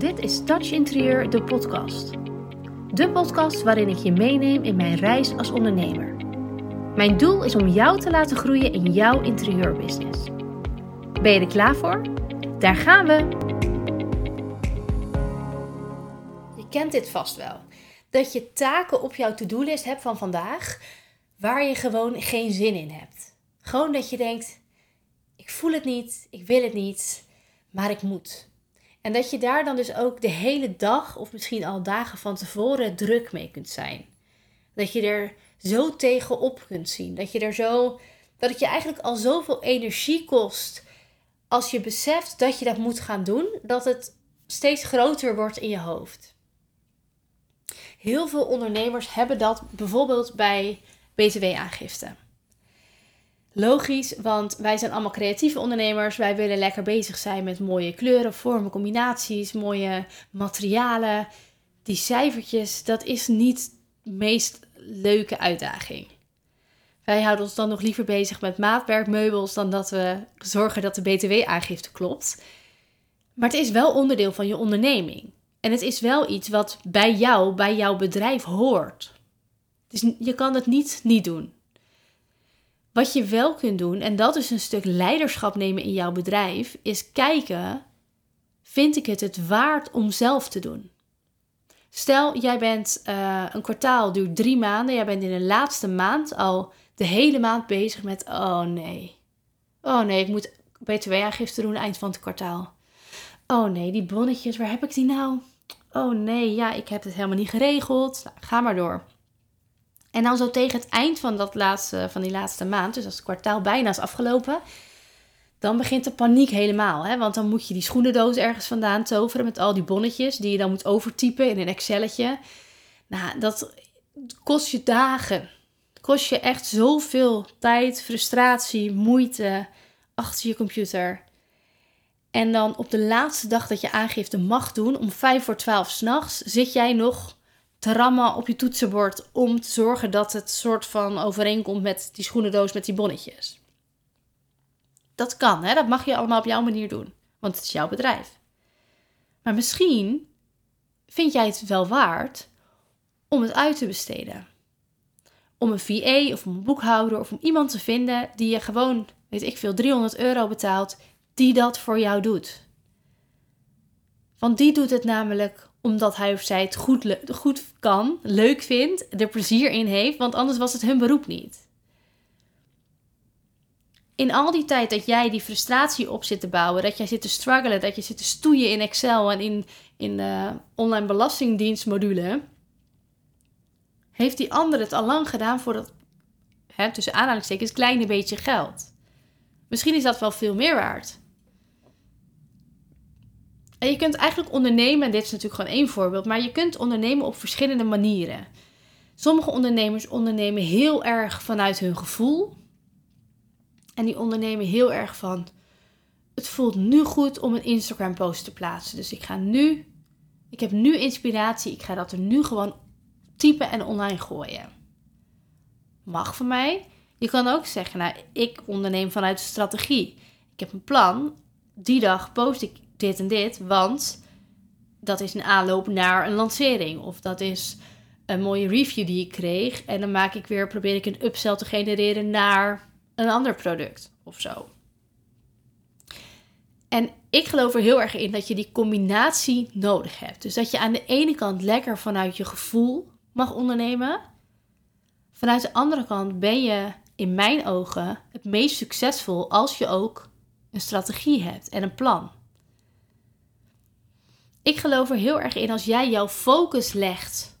Dit is Touch Interieur, de podcast. De podcast waarin ik je meeneem in mijn reis als ondernemer. Mijn doel is om jou te laten groeien in jouw interieurbusiness. Ben je er klaar voor? Daar gaan we! Je kent dit vast wel. Dat je taken op jouw to-do-list hebt van vandaag waar je gewoon geen zin in hebt. Gewoon dat je denkt: ik voel het niet, ik wil het niet, maar ik moet. En dat je daar dan dus ook de hele dag of misschien al dagen van tevoren druk mee kunt zijn. Dat je er zo tegenop kunt zien. Dat je er zo. Dat het je eigenlijk al zoveel energie kost. Als je beseft dat je dat moet gaan doen, dat het steeds groter wordt in je hoofd. Heel veel ondernemers hebben dat bijvoorbeeld bij BTW-aangifte. Logisch, want wij zijn allemaal creatieve ondernemers. Wij willen lekker bezig zijn met mooie kleuren, vormen, combinaties, mooie materialen. Die cijfertjes, dat is niet de meest leuke uitdaging. Wij houden ons dan nog liever bezig met maatwerkmeubels dan dat we zorgen dat de BTW-aangifte klopt. Maar het is wel onderdeel van je onderneming. En het is wel iets wat bij jou, bij jouw bedrijf hoort. Dus je kan het niet niet doen. Wat je wel kunt doen, en dat is een stuk leiderschap nemen in jouw bedrijf, is kijken: vind ik het het waard om zelf te doen? Stel, jij bent uh, een kwartaal duurt drie maanden, jij bent in de laatste maand al de hele maand bezig met: oh nee, oh nee, ik moet btw-aangifte doen eind van het kwartaal. Oh nee, die bonnetjes, waar heb ik die nou? Oh nee, ja, ik heb het helemaal niet geregeld. Nou, ga maar door. En dan zo tegen het eind van, dat laatste, van die laatste maand, dus als het kwartaal bijna is afgelopen, dan begint de paniek helemaal. Hè? Want dan moet je die schoenendoos ergens vandaan toveren met al die bonnetjes die je dan moet overtypen in een Excelletje. Nou, dat kost je dagen. Kost je echt zoveel tijd, frustratie, moeite achter je computer. En dan op de laatste dag dat je aangifte mag doen, om vijf voor twaalf s'nachts, zit jij nog te rammen op je toetsenbord om te zorgen dat het soort van overeenkomt met die schoenendoos met die bonnetjes. Dat kan, hè? dat mag je allemaal op jouw manier doen, want het is jouw bedrijf. Maar misschien vind jij het wel waard om het uit te besteden. Om een VA of een boekhouder of om iemand te vinden die je gewoon, weet ik veel, 300 euro betaalt, die dat voor jou doet. Want die doet het namelijk omdat hij of zij het goed, goed kan, leuk vindt, er plezier in heeft, want anders was het hun beroep niet. In al die tijd dat jij die frustratie op zit te bouwen, dat jij zit te struggelen, dat je zit te stoeien in Excel en in, in de online belastingdienstmodule, heeft die ander het al lang gedaan voor dat, hè, tussen aanhalingstekens, kleine beetje geld. Misschien is dat wel veel meer waard. En je kunt eigenlijk ondernemen, en dit is natuurlijk gewoon één voorbeeld, maar je kunt ondernemen op verschillende manieren. Sommige ondernemers ondernemen heel erg vanuit hun gevoel. En die ondernemen heel erg van, het voelt nu goed om een Instagram post te plaatsen. Dus ik ga nu, ik heb nu inspiratie, ik ga dat er nu gewoon typen en online gooien. Mag van mij. Je kan ook zeggen, nou, ik onderneem vanuit strategie. Ik heb een plan. Die dag post ik dit en dit, want dat is een aanloop naar een lancering. Of dat is een mooie review die ik kreeg. En dan maak ik weer, probeer ik een upsell te genereren naar een ander product of zo. En ik geloof er heel erg in dat je die combinatie nodig hebt. Dus dat je aan de ene kant lekker vanuit je gevoel mag ondernemen. Vanuit de andere kant ben je in mijn ogen het meest succesvol als je ook een strategie hebt en een plan. Ik geloof er heel erg in als jij jouw focus legt,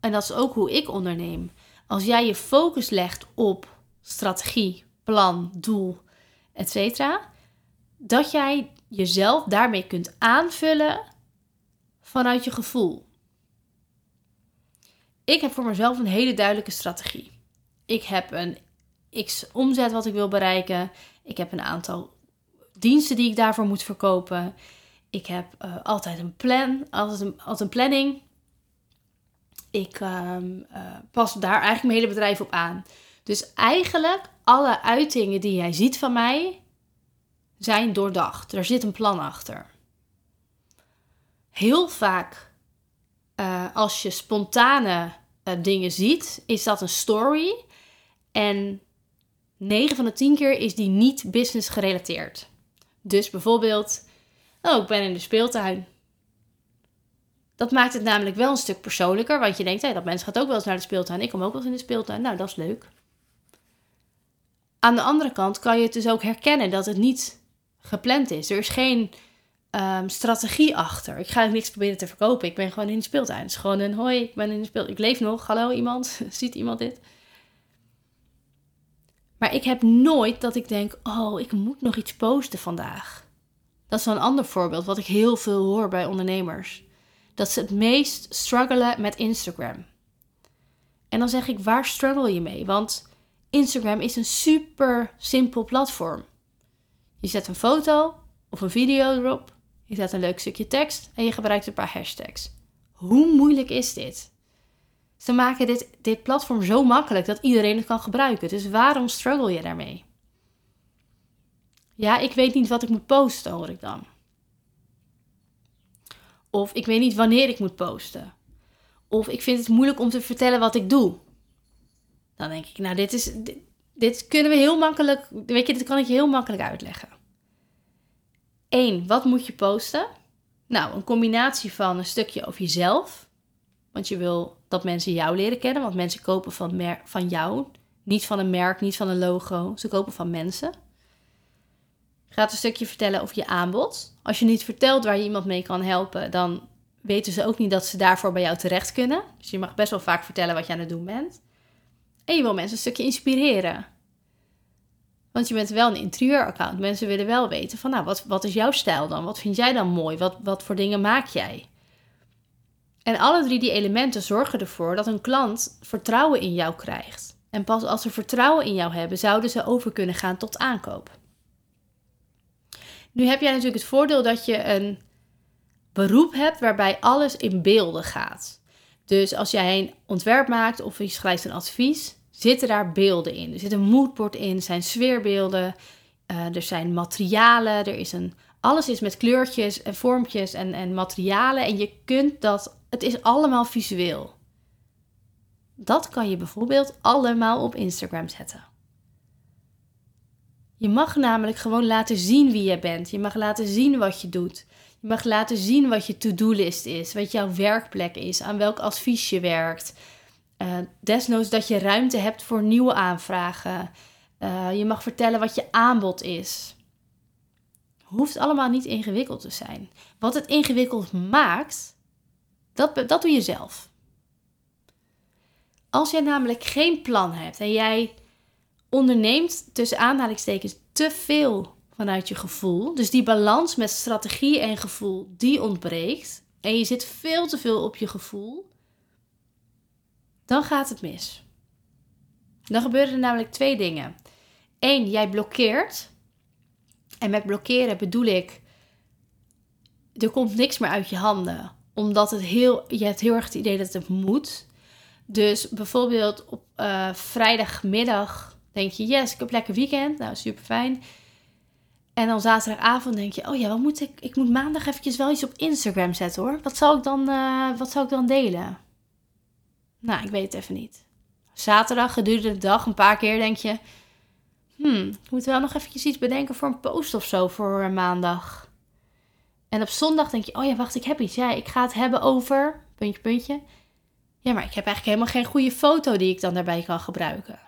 en dat is ook hoe ik onderneem, als jij je focus legt op strategie, plan, doel, etc., dat jij jezelf daarmee kunt aanvullen vanuit je gevoel. Ik heb voor mezelf een hele duidelijke strategie. Ik heb een x omzet wat ik wil bereiken. Ik heb een aantal diensten die ik daarvoor moet verkopen. Ik heb uh, altijd een plan, altijd een, een planning. Ik um, uh, pas daar eigenlijk mijn hele bedrijf op aan. Dus eigenlijk alle uitingen die jij ziet van mij zijn doordacht. Er zit een plan achter. heel vaak uh, als je spontane dingen ziet, is dat een story. En 9 van de 10 keer is die niet business gerelateerd. Dus bijvoorbeeld, oh, ik ben in de speeltuin. Dat maakt het namelijk wel een stuk persoonlijker, want je denkt, hey, dat mensen gaat ook wel eens naar de speeltuin. Ik kom ook wel eens in de speeltuin. Nou, dat is leuk. Aan de andere kant kan je het dus ook herkennen dat het niet gepland is. Er is geen um, strategie achter. Ik ga niks proberen te verkopen. Ik ben gewoon in de speeltuin. Het is gewoon een hoi, ik ben in de speeltuin. Ik leef nog. Hallo iemand. Ziet iemand dit? Maar ik heb nooit dat ik denk, oh, ik moet nog iets posten vandaag. Dat is een ander voorbeeld wat ik heel veel hoor bij ondernemers. Dat ze het meest struggelen met Instagram. En dan zeg ik, waar struggle je mee? Want Instagram is een super simpel platform. Je zet een foto of een video erop, je zet een leuk stukje tekst en je gebruikt een paar hashtags. Hoe moeilijk is dit? Ze maken dit, dit platform zo makkelijk dat iedereen het kan gebruiken. Dus waarom struggle je daarmee? Ja, ik weet niet wat ik moet posten, hoor ik dan. Of ik weet niet wanneer ik moet posten. Of ik vind het moeilijk om te vertellen wat ik doe. Dan denk ik, nou, dit is. Dit, kunnen we heel makkelijk. Weet je, dit kan ik je heel makkelijk uitleggen. 1. Wat moet je posten? Nou, een combinatie van een stukje over jezelf. Want je wil dat mensen jou leren kennen. Want mensen kopen van, van jou. Niet van een merk, niet van een logo. Ze kopen van mensen. Gaat een stukje vertellen over je aanbod. Als je niet vertelt waar je iemand mee kan helpen, dan weten ze ook niet dat ze daarvoor bij jou terecht kunnen. Dus je mag best wel vaak vertellen wat je aan het doen bent. En je wil mensen een stukje inspireren. Want je bent wel een interieuraccount. Mensen willen wel weten van, nou, wat, wat is jouw stijl dan? Wat vind jij dan mooi? Wat, wat voor dingen maak jij? En alle drie die elementen zorgen ervoor dat een klant vertrouwen in jou krijgt. En pas als ze vertrouwen in jou hebben, zouden ze over kunnen gaan tot aankoop. Nu heb jij natuurlijk het voordeel dat je een beroep hebt waarbij alles in beelden gaat. Dus als jij een ontwerp maakt of je schrijft een advies, zitten daar beelden in. Er zit een moodboard in, er zijn sfeerbeelden, uh, er zijn materialen, er is een, alles is met kleurtjes en vormpjes en, en materialen. En je kunt dat, het is allemaal visueel. Dat kan je bijvoorbeeld allemaal op Instagram zetten. Je mag namelijk gewoon laten zien wie je bent. Je mag laten zien wat je doet. Je mag laten zien wat je to-do-list is, wat jouw werkplek is, aan welk advies je werkt, uh, desnoods dat je ruimte hebt voor nieuwe aanvragen. Uh, je mag vertellen wat je aanbod is. Hoeft allemaal niet ingewikkeld te zijn. Wat het ingewikkeld maakt, dat, dat doe je zelf. Als jij namelijk geen plan hebt en jij onderneemt tussen aanhalingstekens te veel vanuit je gevoel, dus die balans met strategie en gevoel, die ontbreekt en je zit veel te veel op je gevoel, dan gaat het mis. Dan gebeuren er namelijk twee dingen. Eén, jij blokkeert. En met blokkeren bedoel ik, er komt niks meer uit je handen. Omdat het heel, je hebt heel erg het idee dat het moet. Dus bijvoorbeeld op uh, vrijdagmiddag denk je, yes, ik heb lekker weekend. Nou, super fijn. En dan zaterdagavond denk je, oh ja, wat moet ik? Ik moet maandag eventjes wel iets op Instagram zetten hoor. Wat zal ik dan, uh, wat zal ik dan delen? Nou, ik weet het even niet. Zaterdag gedurende de dag een paar keer denk je... Hmm, ik moet wel nog eventjes iets bedenken voor een post of zo voor maandag. En op zondag denk je, oh ja, wacht, ik heb iets. Ja, ik ga het hebben over... Puntje, puntje. Ja, maar ik heb eigenlijk helemaal geen goede foto die ik dan daarbij kan gebruiken.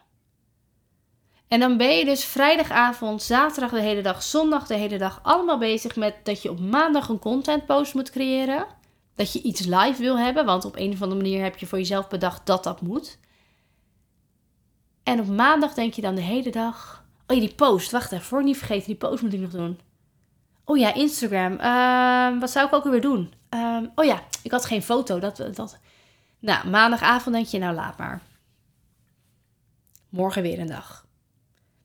En dan ben je dus vrijdagavond, zaterdag de hele dag, zondag de hele dag allemaal bezig met dat je op maandag een content post moet creëren dat je iets live wil hebben, want op een of andere manier heb je voor jezelf bedacht dat dat moet. En op maandag denk je dan de hele dag: Oh ja, die post, wacht even, voor niet vergeten, die post moet ik nog doen. Oh ja, Instagram. Ehm, wat zou ik ook weer doen? Ehm, oh ja, ik had geen foto. Dat, dat. Nou, maandagavond denk je, nou laat maar. Morgen weer een dag.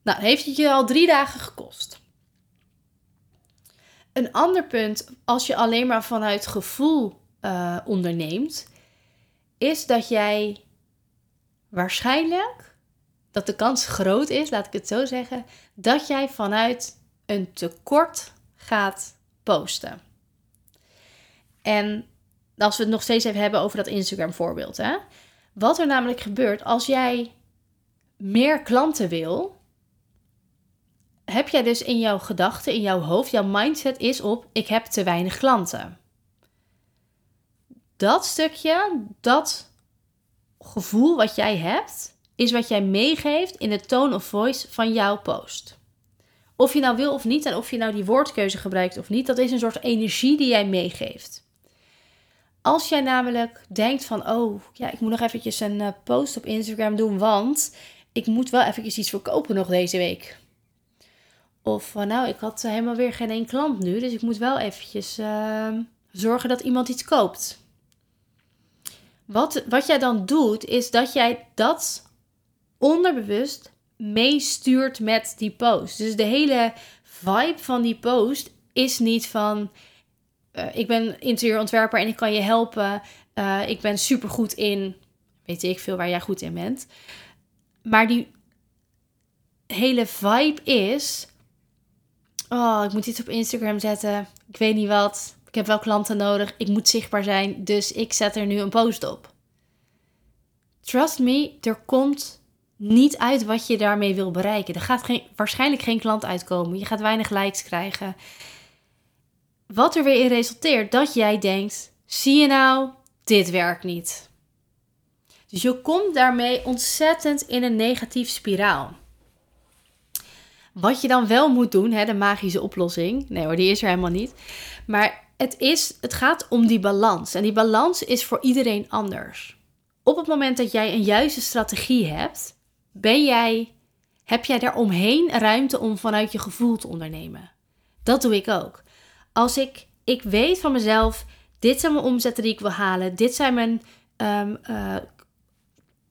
Nou, heeft het je al drie dagen gekost. Een ander punt, als je alleen maar vanuit gevoel uh, onderneemt, is dat jij waarschijnlijk, dat de kans groot is, laat ik het zo zeggen, dat jij vanuit een tekort gaat posten. En als we het nog steeds even hebben over dat Instagram voorbeeld. Hè? Wat er namelijk gebeurt als jij meer klanten wil, heb jij dus in jouw gedachten, in jouw hoofd, jouw mindset is op ik heb te weinig klanten. Dat stukje, dat gevoel wat jij hebt, is wat jij meegeeft in de tone of voice van jouw post. Of je nou wil of niet en of je nou die woordkeuze gebruikt of niet, dat is een soort energie die jij meegeeft. Als jij namelijk denkt van, oh ja, ik moet nog eventjes een eh, post op Instagram doen, want ik moet wel eventjes iets verkopen nog deze week. Of van, nou, ik had helemaal weer geen één klant nu, dus ik moet wel eventjes ehm, zorgen dat iemand iets koopt. Wat, wat jij dan doet, is dat jij dat onderbewust meestuurt met die post. Dus de hele vibe van die post is niet van uh, ik ben interieurontwerper en ik kan je helpen. Uh, ik ben supergoed in, weet ik veel waar jij goed in bent. Maar die hele vibe is, oh, ik moet iets op Instagram zetten. Ik weet niet wat. Ik heb wel klanten nodig. Ik moet zichtbaar zijn. Dus ik zet er nu een post op. Trust me, er komt niet uit wat je daarmee wil bereiken. Er gaat geen, waarschijnlijk geen klant uitkomen. Je gaat weinig likes krijgen. Wat er weer in resulteert dat jij denkt: zie je nou, dit werkt niet. Dus je komt daarmee ontzettend in een negatief spiraal. Wat je dan wel moet doen, hè, de magische oplossing. Nee hoor, die is er helemaal niet. Maar het, is, het gaat om die balans. En die balans is voor iedereen anders. Op het moment dat jij een juiste strategie hebt, ben jij, heb jij daaromheen ruimte om vanuit je gevoel te ondernemen. Dat doe ik ook. Als ik, ik weet van mezelf, dit zijn mijn omzetten die ik wil halen, dit zijn mijn um, uh,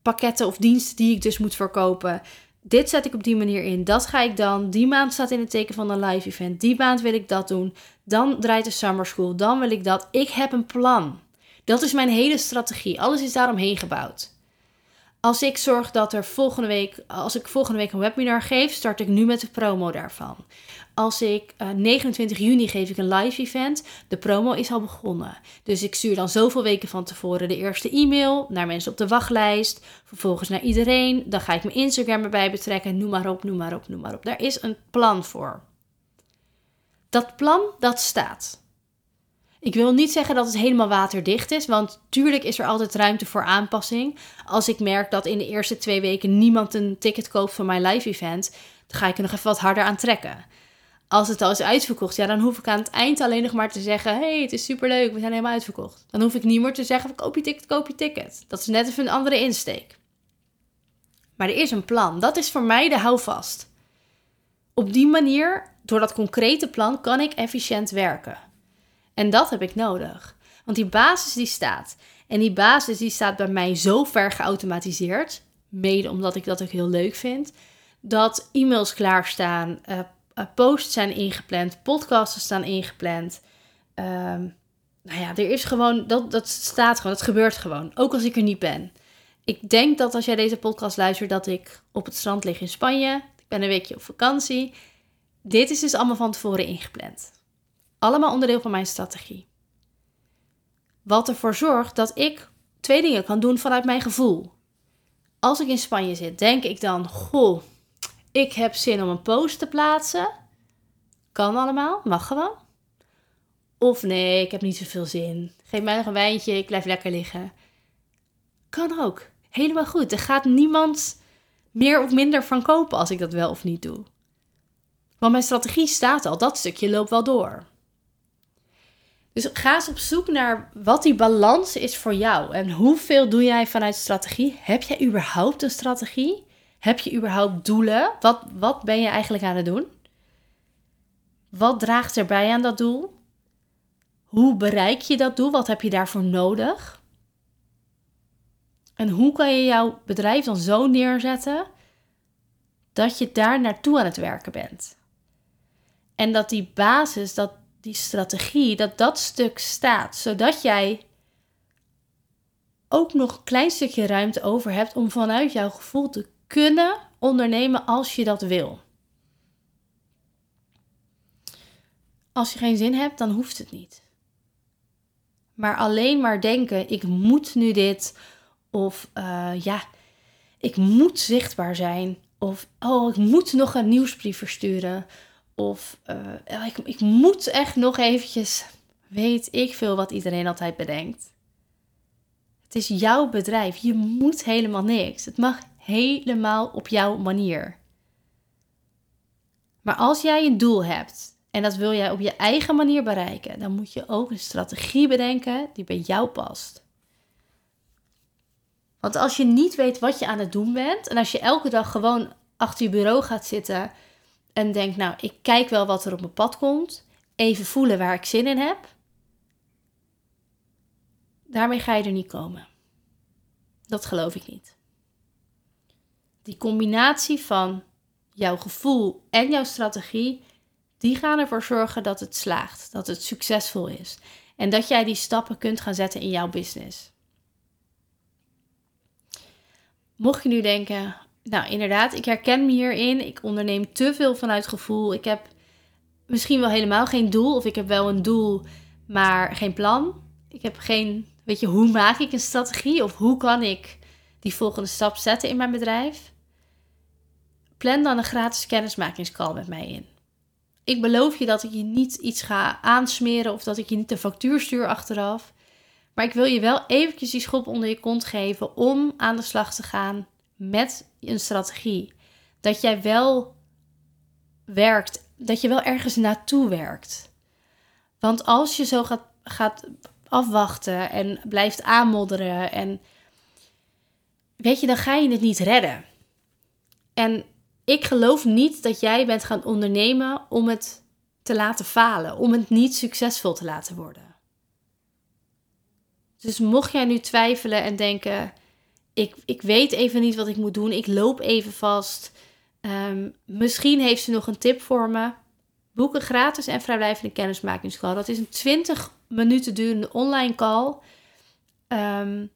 pakketten of diensten die ik dus moet verkopen. Dit zet ik op die manier in. Dat ga ik dan. Die maand staat in het teken van een live event. Die maand wil ik dat doen. Dan draait de summer school. Dan wil ik dat. Ik heb een plan. Dat is mijn hele strategie. Alles is daaromheen gebouwd. Als ik zorg dat er volgende week, als ik volgende week een webinar geef, start ik nu met de promo daarvan. Als ik uh, eh, 29 juni geef ik een live event, de promo is al begonnen. Dus ik stuur dan zoveel weken van tevoren de eerste e-mail naar mensen op de wachtlijst, vervolgens naar iedereen. Dan ga ik mijn Instagram erbij betrekken, noem maar op, noem maar op, noem maar op. Daar is een plan voor. Dat plan, dat staat. Ik wil niet zeggen dat het helemaal waterdicht is, want tuurlijk is er altijd ruimte voor aanpassing. Als ik merk dat in de eerste twee weken niemand een ticket koopt voor mijn live event, dan ga ik er nog even wat harder aan trekken. Als het al is uitverkocht, ja, dan hoef ik aan het eind alleen nog maar te zeggen: hey, het is superleuk, we zijn helemaal uitverkocht. Dan hoef ik niet meer te zeggen: koop je ticket, koop je ticket. Dat is net even een andere insteek. Maar er is een plan. Dat is voor mij de houvast. Op die manier, door dat concrete plan, kan ik efficiënt werken. En dat heb ik nodig. Want die basis die staat. En die basis die staat bij mij zo ver geautomatiseerd. Mede omdat ik dat ook heel leuk vind. Dat e-mails klaarstaan. Uh, posts zijn ingepland. Podcasts staan ingepland. Um, nou ja, er is gewoon. Dat, dat staat gewoon. Dat gebeurt gewoon. Ook als ik er niet ben. Ik denk dat als jij deze podcast luistert, dat ik op het strand lig in Spanje. Ik ben een weekje op vakantie. Dit is dus allemaal van tevoren ingepland. Allemaal onderdeel van mijn strategie. Wat ervoor zorgt dat ik twee dingen kan doen vanuit mijn gevoel. Als ik in Spanje zit, denk ik dan: Goh, ik heb zin om een post te plaatsen. Kan allemaal, mag gewoon. Of nee, ik heb niet zoveel zin. Geef mij nog een wijntje, ik blijf lekker liggen. Kan ook. Helemaal goed. Er gaat niemand meer of minder van kopen als ik dat wel of niet doe. Want mijn strategie staat al, dat stukje loopt wel door. Dus ga eens op zoek naar wat die balans is voor jou. En hoeveel doe jij vanuit strategie? Heb jij überhaupt een strategie? Heb je überhaupt doelen? Wat, wat ben je eigenlijk aan het doen? Wat draagt erbij aan dat doel? Hoe bereik je dat doel? Wat heb je daarvoor nodig? En hoe kan je jouw bedrijf dan zo neerzetten dat je daar naartoe aan het werken bent? En dat die basis, dat die strategie, dat dat stuk staat, zodat jij ook nog een klein stukje ruimte over hebt om vanuit jouw gevoel te kunnen ondernemen als je dat wil. Als je geen zin hebt, dan hoeft het niet. Maar alleen maar denken, ik moet nu dit. Of uh, ja, ik moet zichtbaar zijn. Of oh, ik moet nog een nieuwsbrief versturen. Of uh, ik, ik moet echt nog eventjes, weet ik veel wat iedereen altijd bedenkt. Het is jouw bedrijf. Je moet helemaal niks. Het mag helemaal op jouw manier. Maar als jij een doel hebt en dat wil jij op je eigen manier bereiken, dan moet je ook een strategie bedenken die bij jou past. Want als je niet weet wat je aan het doen bent en als je elke dag gewoon achter je bureau gaat zitten en denkt, nou, ik kijk wel wat er op mijn pad komt, even voelen waar ik zin in heb, daarmee ga je er niet komen. Dat geloof ik niet. Die combinatie van jouw gevoel en jouw strategie, die gaan ervoor zorgen dat het slaagt, dat het succesvol is en dat jij die stappen kunt gaan zetten in jouw business. Mocht je nu denken, nou inderdaad, ik herken me hierin, ik onderneem te veel vanuit gevoel, ik heb misschien wel helemaal geen doel of ik heb wel een doel, maar geen plan. Ik heb geen, weet je, hoe maak ik een strategie of hoe kan ik die volgende stap zetten in mijn bedrijf? Plan dan een gratis kennismakingscall met mij in. Ik beloof je dat ik je niet iets ga aansmeren of dat ik je niet de factuur stuur achteraf. Maar ik wil je wel eventjes die schop onder je kont geven om aan de slag te gaan met een strategie. Dat jij wel werkt, dat je wel ergens naartoe werkt. Want als je zo gaat, gaat afwachten en blijft aanmodderen en weet je, dan ga je het niet redden. En ik geloof niet dat jij bent gaan ondernemen om het te laten falen, om het niet succesvol te laten worden. Dus mocht jij nu twijfelen en denken: ik, ik weet even niet wat ik moet doen, ik loop even vast. Um, misschien heeft ze nog een tip voor me. Boek een gratis en vrijblijvende kennismakingscall. Dat is een 20 minuten durende online call. Um,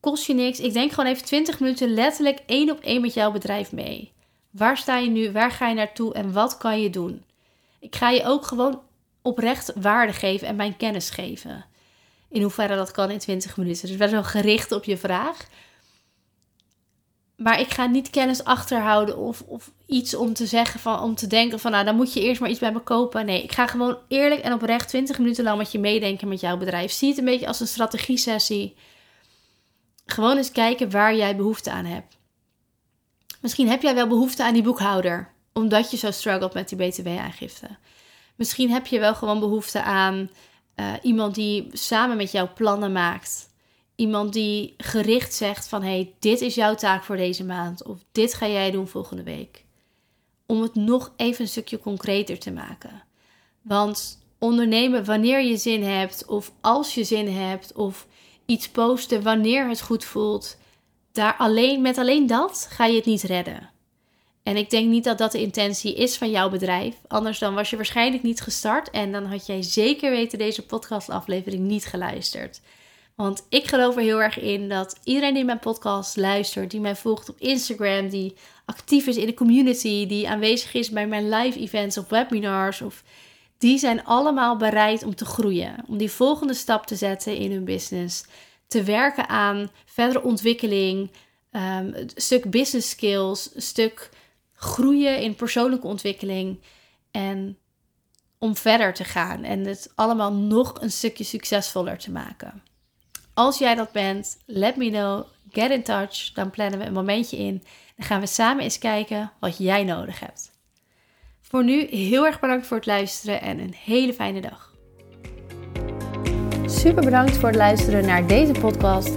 kost je niks. Ik denk gewoon even 20 minuten letterlijk één op één met jouw bedrijf mee. Waar sta je nu? Waar ga je naartoe? En wat kan je doen? Ik ga je ook gewoon oprecht waarde geven en mijn kennis geven. In hoeverre dat kan in 20 minuten. Dus best wel gericht op je vraag. Maar ik ga niet kennis achterhouden of, of iets om te zeggen van om te denken van nou dan moet je eerst maar iets bij me kopen. Nee, ik ga gewoon eerlijk en oprecht 20 minuten lang met je meedenken met jouw bedrijf. Zie het een beetje als een strategie sessie. Gewoon eens kijken waar jij behoefte aan hebt. Misschien heb jij wel behoefte aan die boekhouder, omdat je zo struggelt met die BTW-aangifte. Misschien heb je wel gewoon behoefte aan uh, iemand die samen met jou plannen maakt. Iemand die gericht zegt van hey, dit is jouw taak voor deze maand of dit ga jij doen volgende week. Om het nog even een stukje concreter te maken. Want ondernemen wanneer je zin hebt of als je zin hebt of iets posten wanneer het goed voelt, daar alleen, met alleen dat ga je het niet redden. En ik denk niet dat dat de intentie is van jouw bedrijf. Anders dan was je waarschijnlijk niet gestart en dan had jij zeker weten deze podcastaflevering niet geluisterd. Want ik geloof er heel erg in dat iedereen die mijn podcast luistert, die mij volgt op Instagram, die actief is in de community, die aanwezig is bij mijn live events of webinars, of die zijn allemaal bereid om te groeien, om die volgende stap te zetten in hun business te werken aan verdere ontwikkeling, een stuk business skills, een stuk groeien in persoonlijke ontwikkeling en om verder te gaan en het allemaal nog een stukje succesvoller te maken. Als jij dat bent, let me know, get in touch, dan plannen we een momentje in en gaan we samen eens kijken wat jij nodig hebt. Voor nu heel erg bedankt voor het luisteren en een hele fijne dag. Super bedankt voor het luisteren naar deze podcast.